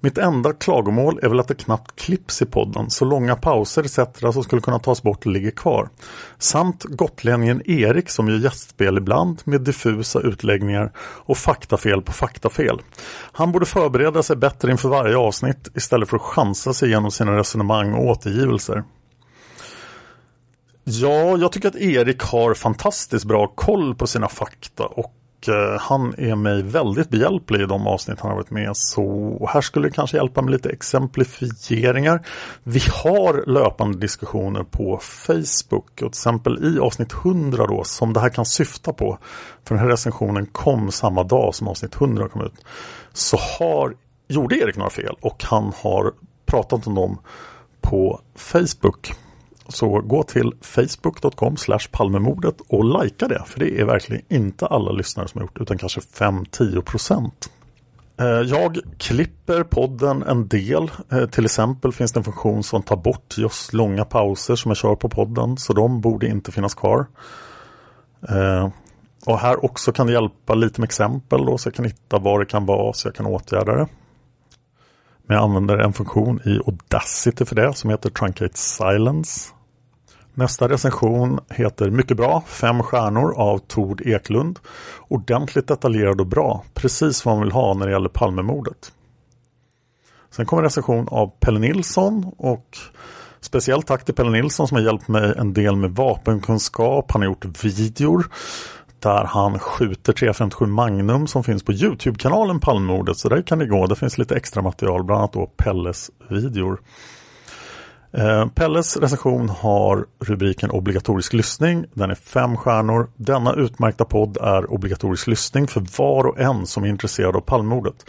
Mitt enda klagomål är väl att det knappt klipps i podden, så långa pauser etc. som skulle kunna tas bort ligger kvar. Samt gotlänningen Erik som gör gästspel ibland med diffusa utläggningar och faktafel på faktafel. Han borde förbereda sig bättre inför varje avsnitt istället för att chansa sig genom sina resonemang och återgivelser. Ja, jag tycker att Erik har fantastiskt bra koll på sina fakta och Eh, han är mig väldigt behjälplig i de avsnitt han har varit med. Så här skulle det kanske hjälpa med lite exemplifieringar. Vi har löpande diskussioner på Facebook och till exempel i avsnitt 100 då som det här kan syfta på. För den här recensionen kom samma dag som avsnitt 100 kom ut. Så har, gjorde Erik några fel och han har pratat om dem på Facebook. Så gå till facebook.com palmemordet och likea det. För det är verkligen inte alla lyssnare som har gjort utan kanske 5-10 procent. Eh, jag klipper podden en del. Eh, till exempel finns det en funktion som tar bort just långa pauser som jag kör på podden. Så de borde inte finnas kvar. Eh, och här också kan det hjälpa lite med exempel då, så jag kan hitta vad det kan vara så jag kan åtgärda det. Men jag använder en funktion i Audacity för det som heter Truncate Silence. Nästa recension heter Mycket bra, fem stjärnor av Tord Eklund. Ordentligt detaljerad och bra, precis vad man vill ha när det gäller Palmemordet. Sen kommer recension av Pelle Nilsson och speciellt tack till Pelle Nilsson som har hjälpt mig en del med vapenkunskap. Han har gjort videor där han skjuter 357 Magnum som finns på Youtube-kanalen Palmemordet. Så där kan det gå. Det finns lite extra material, bland annat då Pelles videor. Eh, Pelles recension har rubriken obligatorisk lyssning. Den är fem stjärnor. Denna utmärkta podd är obligatorisk lyssning för var och en som är intresserad av Palmemordet.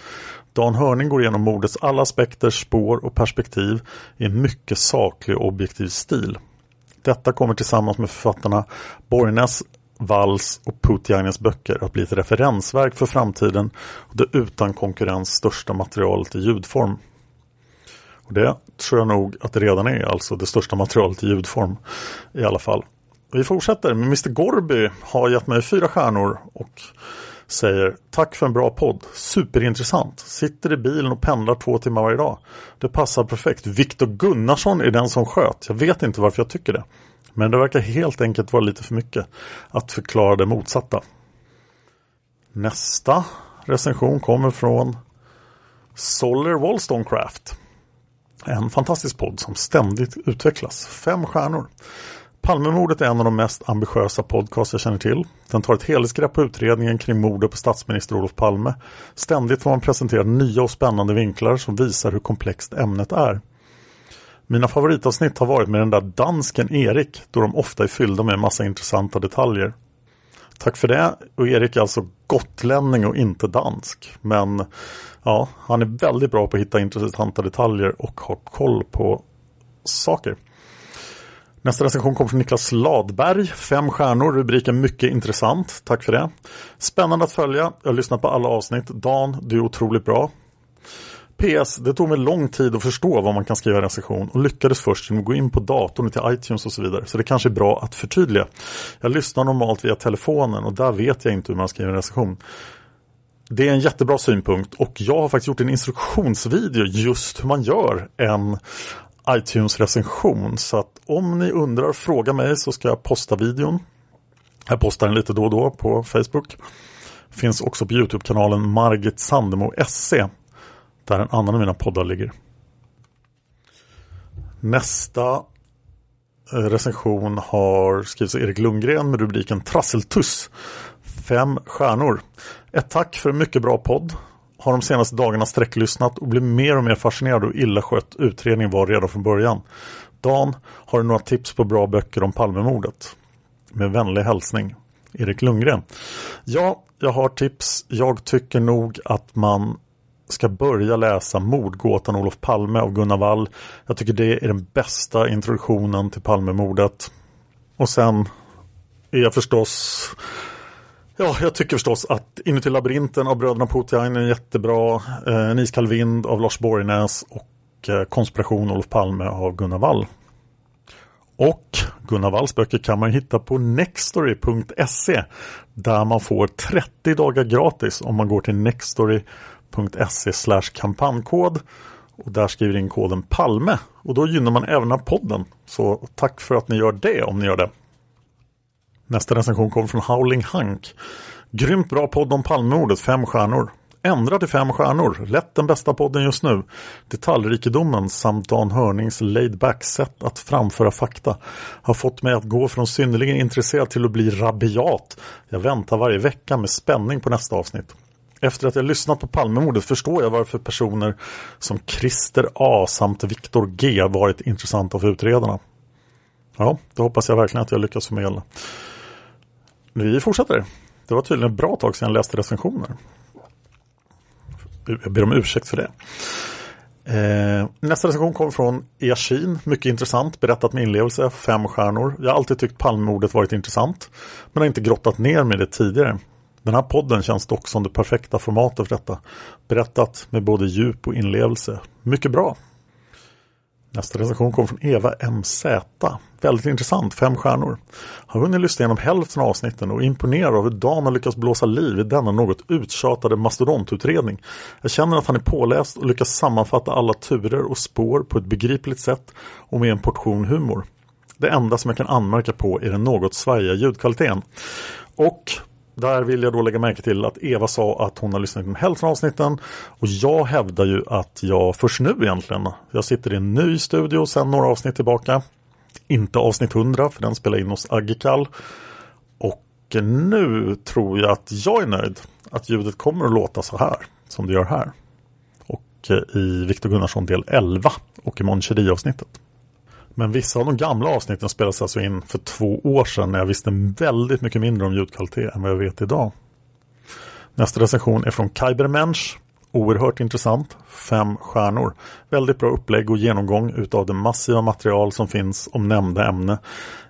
Dan Hörning går igenom mordets alla aspekter, spår och perspektiv i en mycket saklig och objektiv stil. Detta kommer tillsammans med författarna Borgnäs, Walls och Putiaines böcker att bli ett referensverk för framtiden och det utan konkurrens största materialet i ljudform. Och det tror jag nog att det redan är, alltså det största materialet i ljudform i alla fall. Vi fortsätter med Mr Gorby har gett mig fyra stjärnor och säger Tack för en bra podd, superintressant. Sitter i bilen och pendlar två timmar varje dag. Det passar perfekt. Viktor Gunnarsson är den som sköt. Jag vet inte varför jag tycker det. Men det verkar helt enkelt vara lite för mycket att förklara det motsatta. Nästa recension kommer från Solar Wollstonecraft. En fantastisk podd som ständigt utvecklas. Fem stjärnor. Palmemordet är en av de mest ambitiösa podcast jag känner till. Den tar ett helhetsgrepp på utredningen kring mordet på statsminister Olof Palme. Ständigt får man presentera nya och spännande vinklar som visar hur komplext ämnet är. Mina favoritavsnitt har varit med den där dansken Erik då de ofta är fyllda med massa intressanta detaljer. Tack för det och Erik är alltså gotlänning och inte dansk. Men ja, han är väldigt bra på att hitta intressanta detaljer och ha koll på saker. Nästa recension kommer från Niklas Ladberg, fem stjärnor, rubriken mycket intressant. Tack för det. Spännande att följa. Jag har lyssnat på alla avsnitt. Dan, du är otroligt bra. PS, det tog mig lång tid att förstå vad man kan skriva i recension och lyckades först genom att gå in på datorn till iTunes och så vidare. Så det kanske är bra att förtydliga. Jag lyssnar normalt via telefonen och där vet jag inte hur man skriver en recension. Det är en jättebra synpunkt och jag har faktiskt gjort en instruktionsvideo just hur man gör en iTunes-recension. Så att om ni undrar, fråga mig så ska jag posta videon. Jag postar den lite då och då på Facebook. Finns också på Youtube-kanalen Margit Sandemo SC där en annan av mina poddar ligger. Nästa eh, recension har skrivits av Erik Lundgren med rubriken Trasseltuss. Fem stjärnor. Ett tack för en mycket bra podd. Har de senaste dagarna sträcklyssnat och blir mer och mer fascinerad hur illa skött utredningen var redan från början. Dan, har du några tips på bra böcker om Palmemordet? Med vänlig hälsning, Erik Lundgren. Ja, jag har tips. Jag tycker nog att man ska börja läsa Mordgåtan Olof Palme av Gunnar Wall. Jag tycker det är den bästa introduktionen till Palmemordet. Och sen är jag förstås Ja, jag tycker förstås att Inuti labyrinten av bröderna Putin är jättebra. Eh, en iskall vind av Lars Borgnäs och eh, Konspiration Olof Palme av Gunnar Wall. Och Gunnar Walls böcker kan man hitta på nextory.se där man får 30 dagar gratis om man går till nextory.se patreon.se kampankod och där skriver in koden Palme och då gynnar man även podden. Så tack för att ni gör det om ni gör det. Nästa recension kommer från Howling Hank. Grymt bra podd om Palmemordet, fem stjärnor. Ändra till fem stjärnor. Lätt den bästa podden just nu. Detaljrikedomen samt Dan Hörnings laid back sätt att framföra fakta har fått mig att gå från synnerligen intresserad till att bli rabiat. Jag väntar varje vecka med spänning på nästa avsnitt. Efter att jag lyssnat på Palmemordet förstår jag varför personer som Christer A samt Viktor G varit intressanta för utredarna. Ja, det hoppas jag verkligen att jag lyckas förmedla. Vi fortsätter. Det var tydligen ett bra tag sedan jag läste recensioner. Jag ber om ursäkt för det. Eh, nästa recension kommer från Eashin. Mycket intressant, berättat med inlevelse, fem stjärnor. Jag har alltid tyckt Palmemordet varit intressant, men har inte grottat ner med det tidigare. Den här podden känns dock som det perfekta formatet för detta. Berättat med både djup och inlevelse. Mycket bra! Nästa recension kommer från Eva MZ. Väldigt intressant, fem stjärnor. Har hunnit lyssna igenom hälften av avsnitten och imponerar av hur Dan har lyckats blåsa liv i denna något uttjatade mastodontutredning. Jag känner att han är påläst och lyckas sammanfatta alla turer och spår på ett begripligt sätt och med en portion humor. Det enda som jag kan anmärka på är den något svajiga ljudkvaliteten. Och där vill jag då lägga märke till att Eva sa att hon har lyssnat på hälften av avsnitten och jag hävdar ju att jag först nu egentligen, jag sitter i en ny studio sedan några avsnitt tillbaka. Inte avsnitt 100 för den spelar in hos Agikal. Och nu tror jag att jag är nöjd att ljudet kommer att låta så här som det gör här. Och eh, i Viktor Gunnarsson del 11 och i Mon avsnittet. Men vissa av de gamla avsnitten spelades alltså in för två år sedan när jag visste väldigt mycket mindre om ljudkvalitet än vad jag vet idag. Nästa recension är från Kybermensch. Oerhört intressant. Fem stjärnor. Väldigt bra upplägg och genomgång utav det massiva material som finns om nämnda ämne.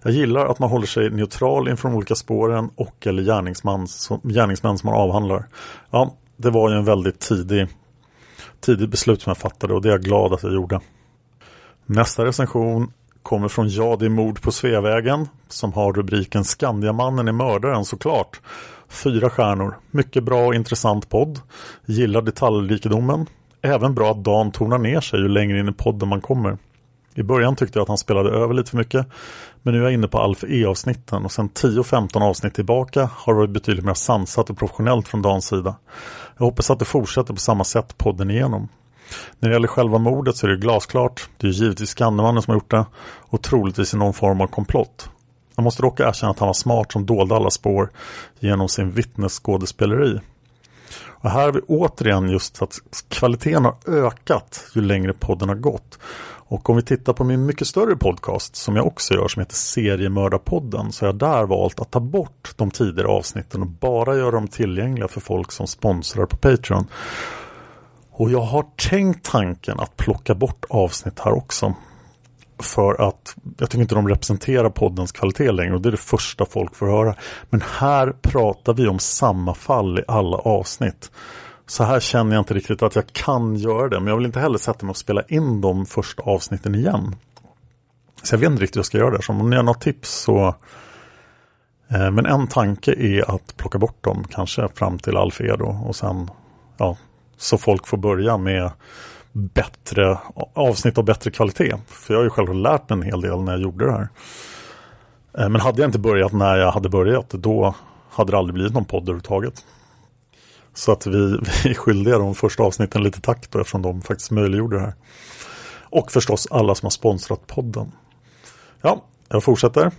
Jag gillar att man håller sig neutral inför de olika spåren och eller gärningsmän som, gärningsmän som man avhandlar. Ja, det var ju en väldigt tidig, tidig beslut som jag fattade och det är jag glad att jag gjorde. Nästa recension kommer från Ja, det är mord på Sveavägen som har rubriken Skandiamannen är mördaren såklart. Fyra stjärnor. Mycket bra och intressant podd. Gillar detaljrikedomen. Även bra att Dan tonar ner sig ju längre in i podden man kommer. I början tyckte jag att han spelade över lite för mycket. Men nu är jag inne på Alf E-avsnitten och sen 10-15 avsnitt tillbaka har det varit betydligt mer sansat och professionellt från Dans sida. Jag hoppas att det fortsätter på samma sätt podden igenom. När det gäller själva mordet så är det glasklart. Det är givetvis Skandemannen som har gjort det och troligtvis i någon form av komplott. Jag måste dock erkänna att han var smart som dolde alla spår genom sin vittnesskådespeleri. Och här har vi återigen just att kvaliteten har ökat ju längre podden har gått. Och om vi tittar på min mycket större podcast som jag också gör som heter Seriemördarpodden så har jag där valt att ta bort de tidigare avsnitten och bara göra dem tillgängliga för folk som sponsrar på Patreon. Och jag har tänkt tanken att plocka bort avsnitt här också. För att jag tycker inte de representerar poddens kvalitet längre och det är det första folk får höra. Men här pratar vi om samma fall i alla avsnitt. Så här känner jag inte riktigt att jag kan göra det. Men jag vill inte heller sätta mig och spela in de första avsnitten igen. Så jag vet inte riktigt hur jag ska göra det. Så om ni har något tips så eh, men en tanke är att plocka bort dem, kanske fram till Alfredo och sen ja, så folk får börja med bättre avsnitt av bättre kvalitet. För jag har ju själv lärt mig en hel del när jag gjorde det här. Eh, men hade jag inte börjat när jag hade börjat då hade det aldrig blivit någon podd överhuvudtaget. Så att vi, vi är skyldiga de första avsnitten lite tack då eftersom de faktiskt möjliggjorde det här. Och förstås alla som har sponsrat podden. Ja, jag fortsätter.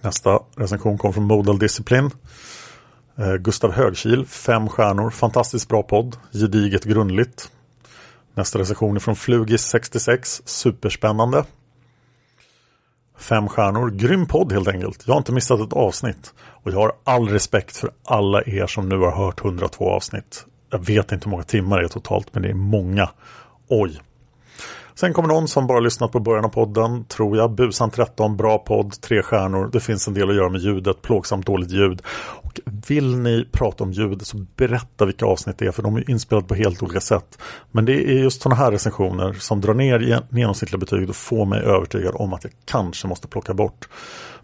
Nästa recension kommer från Modal Discipline. Eh, Gustav Högkil, fem stjärnor, fantastiskt bra podd, gediget grundligt. Nästa recension är från Flugis66, superspännande. Fem stjärnor, grym podd helt enkelt. Jag har inte missat ett avsnitt. Och jag har all respekt för alla er som nu har hört 102 avsnitt. Jag vet inte hur många timmar det är totalt, men det är många. Oj, Sen kommer någon som bara lyssnat på början av podden, tror jag. Busan 13, bra podd, tre stjärnor. Det finns en del att göra med ljudet, plågsamt dåligt ljud. Och vill ni prata om ljudet så berätta vilka avsnitt det är, för de är inspelade på helt olika sätt. Men det är just sådana här recensioner som drar ner genomsnittliga betyg och får mig övertygad om att jag kanske måste plocka bort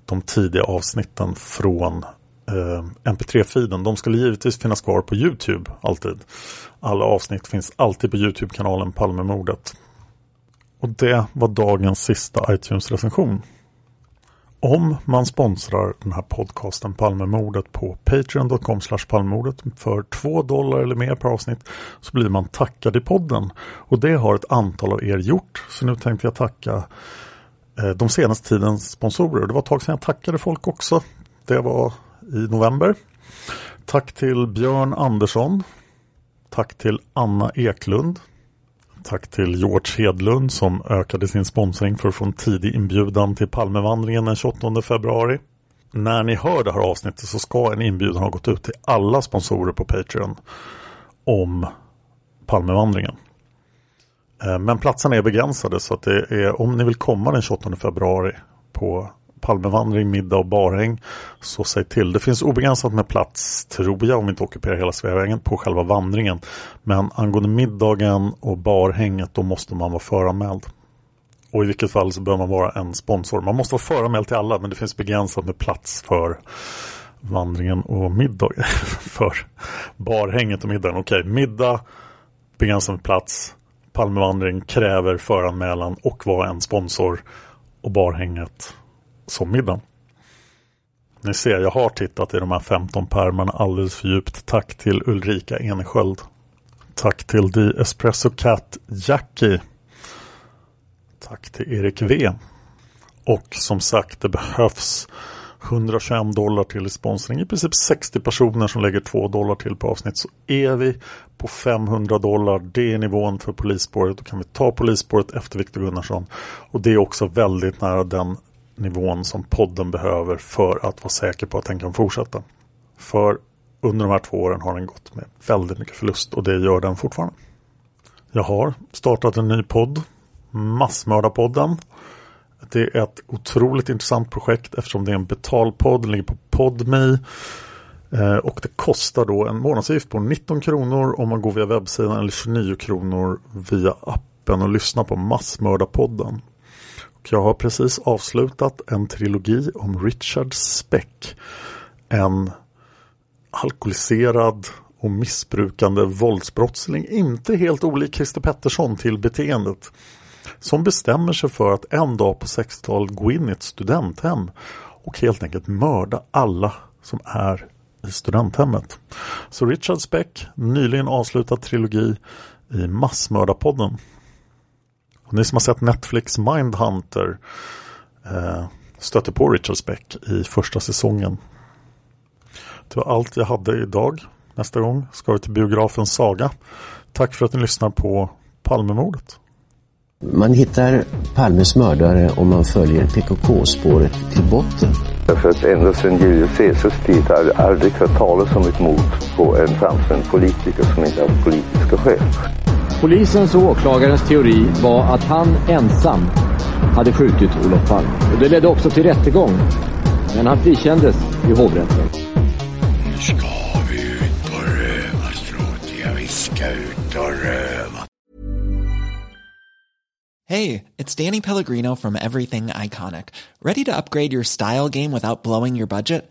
de tidiga avsnitten från eh, MP3-feeden. De skulle givetvis finnas kvar på Youtube alltid. Alla avsnitt finns alltid på Youtube-kanalen Palmemordet. Och det var dagens sista iTunes-recension. Om man sponsrar den här podcasten Palmemordet på patreon.com palmemordet för 2 dollar eller mer per avsnitt så blir man tackad i podden. Och det har ett antal av er gjort. Så nu tänkte jag tacka eh, de senaste tidens sponsorer. Det var ett tag sedan jag tackade folk också. Det var i november. Tack till Björn Andersson. Tack till Anna Eklund. Tack till George Hedlund som ökade sin sponsring för att få en tidig inbjudan till Palmevandringen den 28 februari. När ni hör det här avsnittet så ska en inbjudan ha gått ut till alla sponsorer på Patreon om Palmevandringen. Eh, men platserna är begränsade så att det är om ni vill komma den 28 februari på Palmevandring, middag och barhäng så säg till. Det finns obegränsat med plats tror jag om vi inte ockuperar hela Sveavägen på själva vandringen. Men angående middagen och barhänget då måste man vara föranmäld. Och i vilket fall så bör man vara en sponsor. Man måste vara föranmäld till alla men det finns begränsat med plats för vandringen och middagen. för barhänget och middagen. Okej, middag, begränsat med plats. Palmevandring kräver föranmälan och vara en sponsor. Och barhänget som middagen. Ni ser, jag har tittat i de här 15 pärmarna alldeles för djupt. Tack till Ulrika Enesköld. Tack till The Espresso Cat Jackie. Tack till Erik V. Och som sagt, det behövs 121 dollar till i sponsring. I princip 60 personer som lägger 2 dollar till på avsnitt. Så är vi på 500 dollar. Det är nivån för polisspåret. Då kan vi ta polisspåret efter Viktor Gunnarsson. Och det är också väldigt nära den nivån som podden behöver för att vara säker på att den kan fortsätta. För under de här två åren har den gått med väldigt mycket förlust och det gör den fortfarande. Jag har startat en ny podd, Massmördarpodden. Det är ett otroligt intressant projekt eftersom det är en betalpodd, den ligger på Podme. Eh, och det kostar då en månadsavgift på 19 kronor om man går via webbsidan eller 29 kronor via appen och lyssnar på Massmördarpodden jag har precis avslutat en trilogi om Richard Speck. En alkoholiserad och missbrukande våldsbrottsling, inte helt olik Christer Pettersson till beteendet. Som bestämmer sig för att en dag på 60-talet gå in i ett studenthem och helt enkelt mörda alla som är i studenthemmet. Så Richard Speck, nyligen avslutad trilogi i Massmördarpodden. Och ni som har sett Netflix Mindhunter eh, stötte på Richard Speck i första säsongen. Det var allt jag hade idag. Nästa gång ska vi till biografen Saga. Tack för att ni lyssnar på Palmemordet. Man hittar Palmes mördare om man följer PKK-spåret till botten. Därför att ända sedan Julius Caesars tid har jag aldrig hört talas om ett mord på en framstående politiker som inte haft politiska skäl. Polisens och åklagarens teori var att han ensam hade skjutit Olof Palme. Och det ledde också till rättegång. Men han frikändes i hovrätten. Nu ska vi ut och röva, Stråtiga. Vi ska ut och röva. Hey, it's Danny Pellegrino from Everything Iconic. Ready to upgrade your style game without blowing your budget?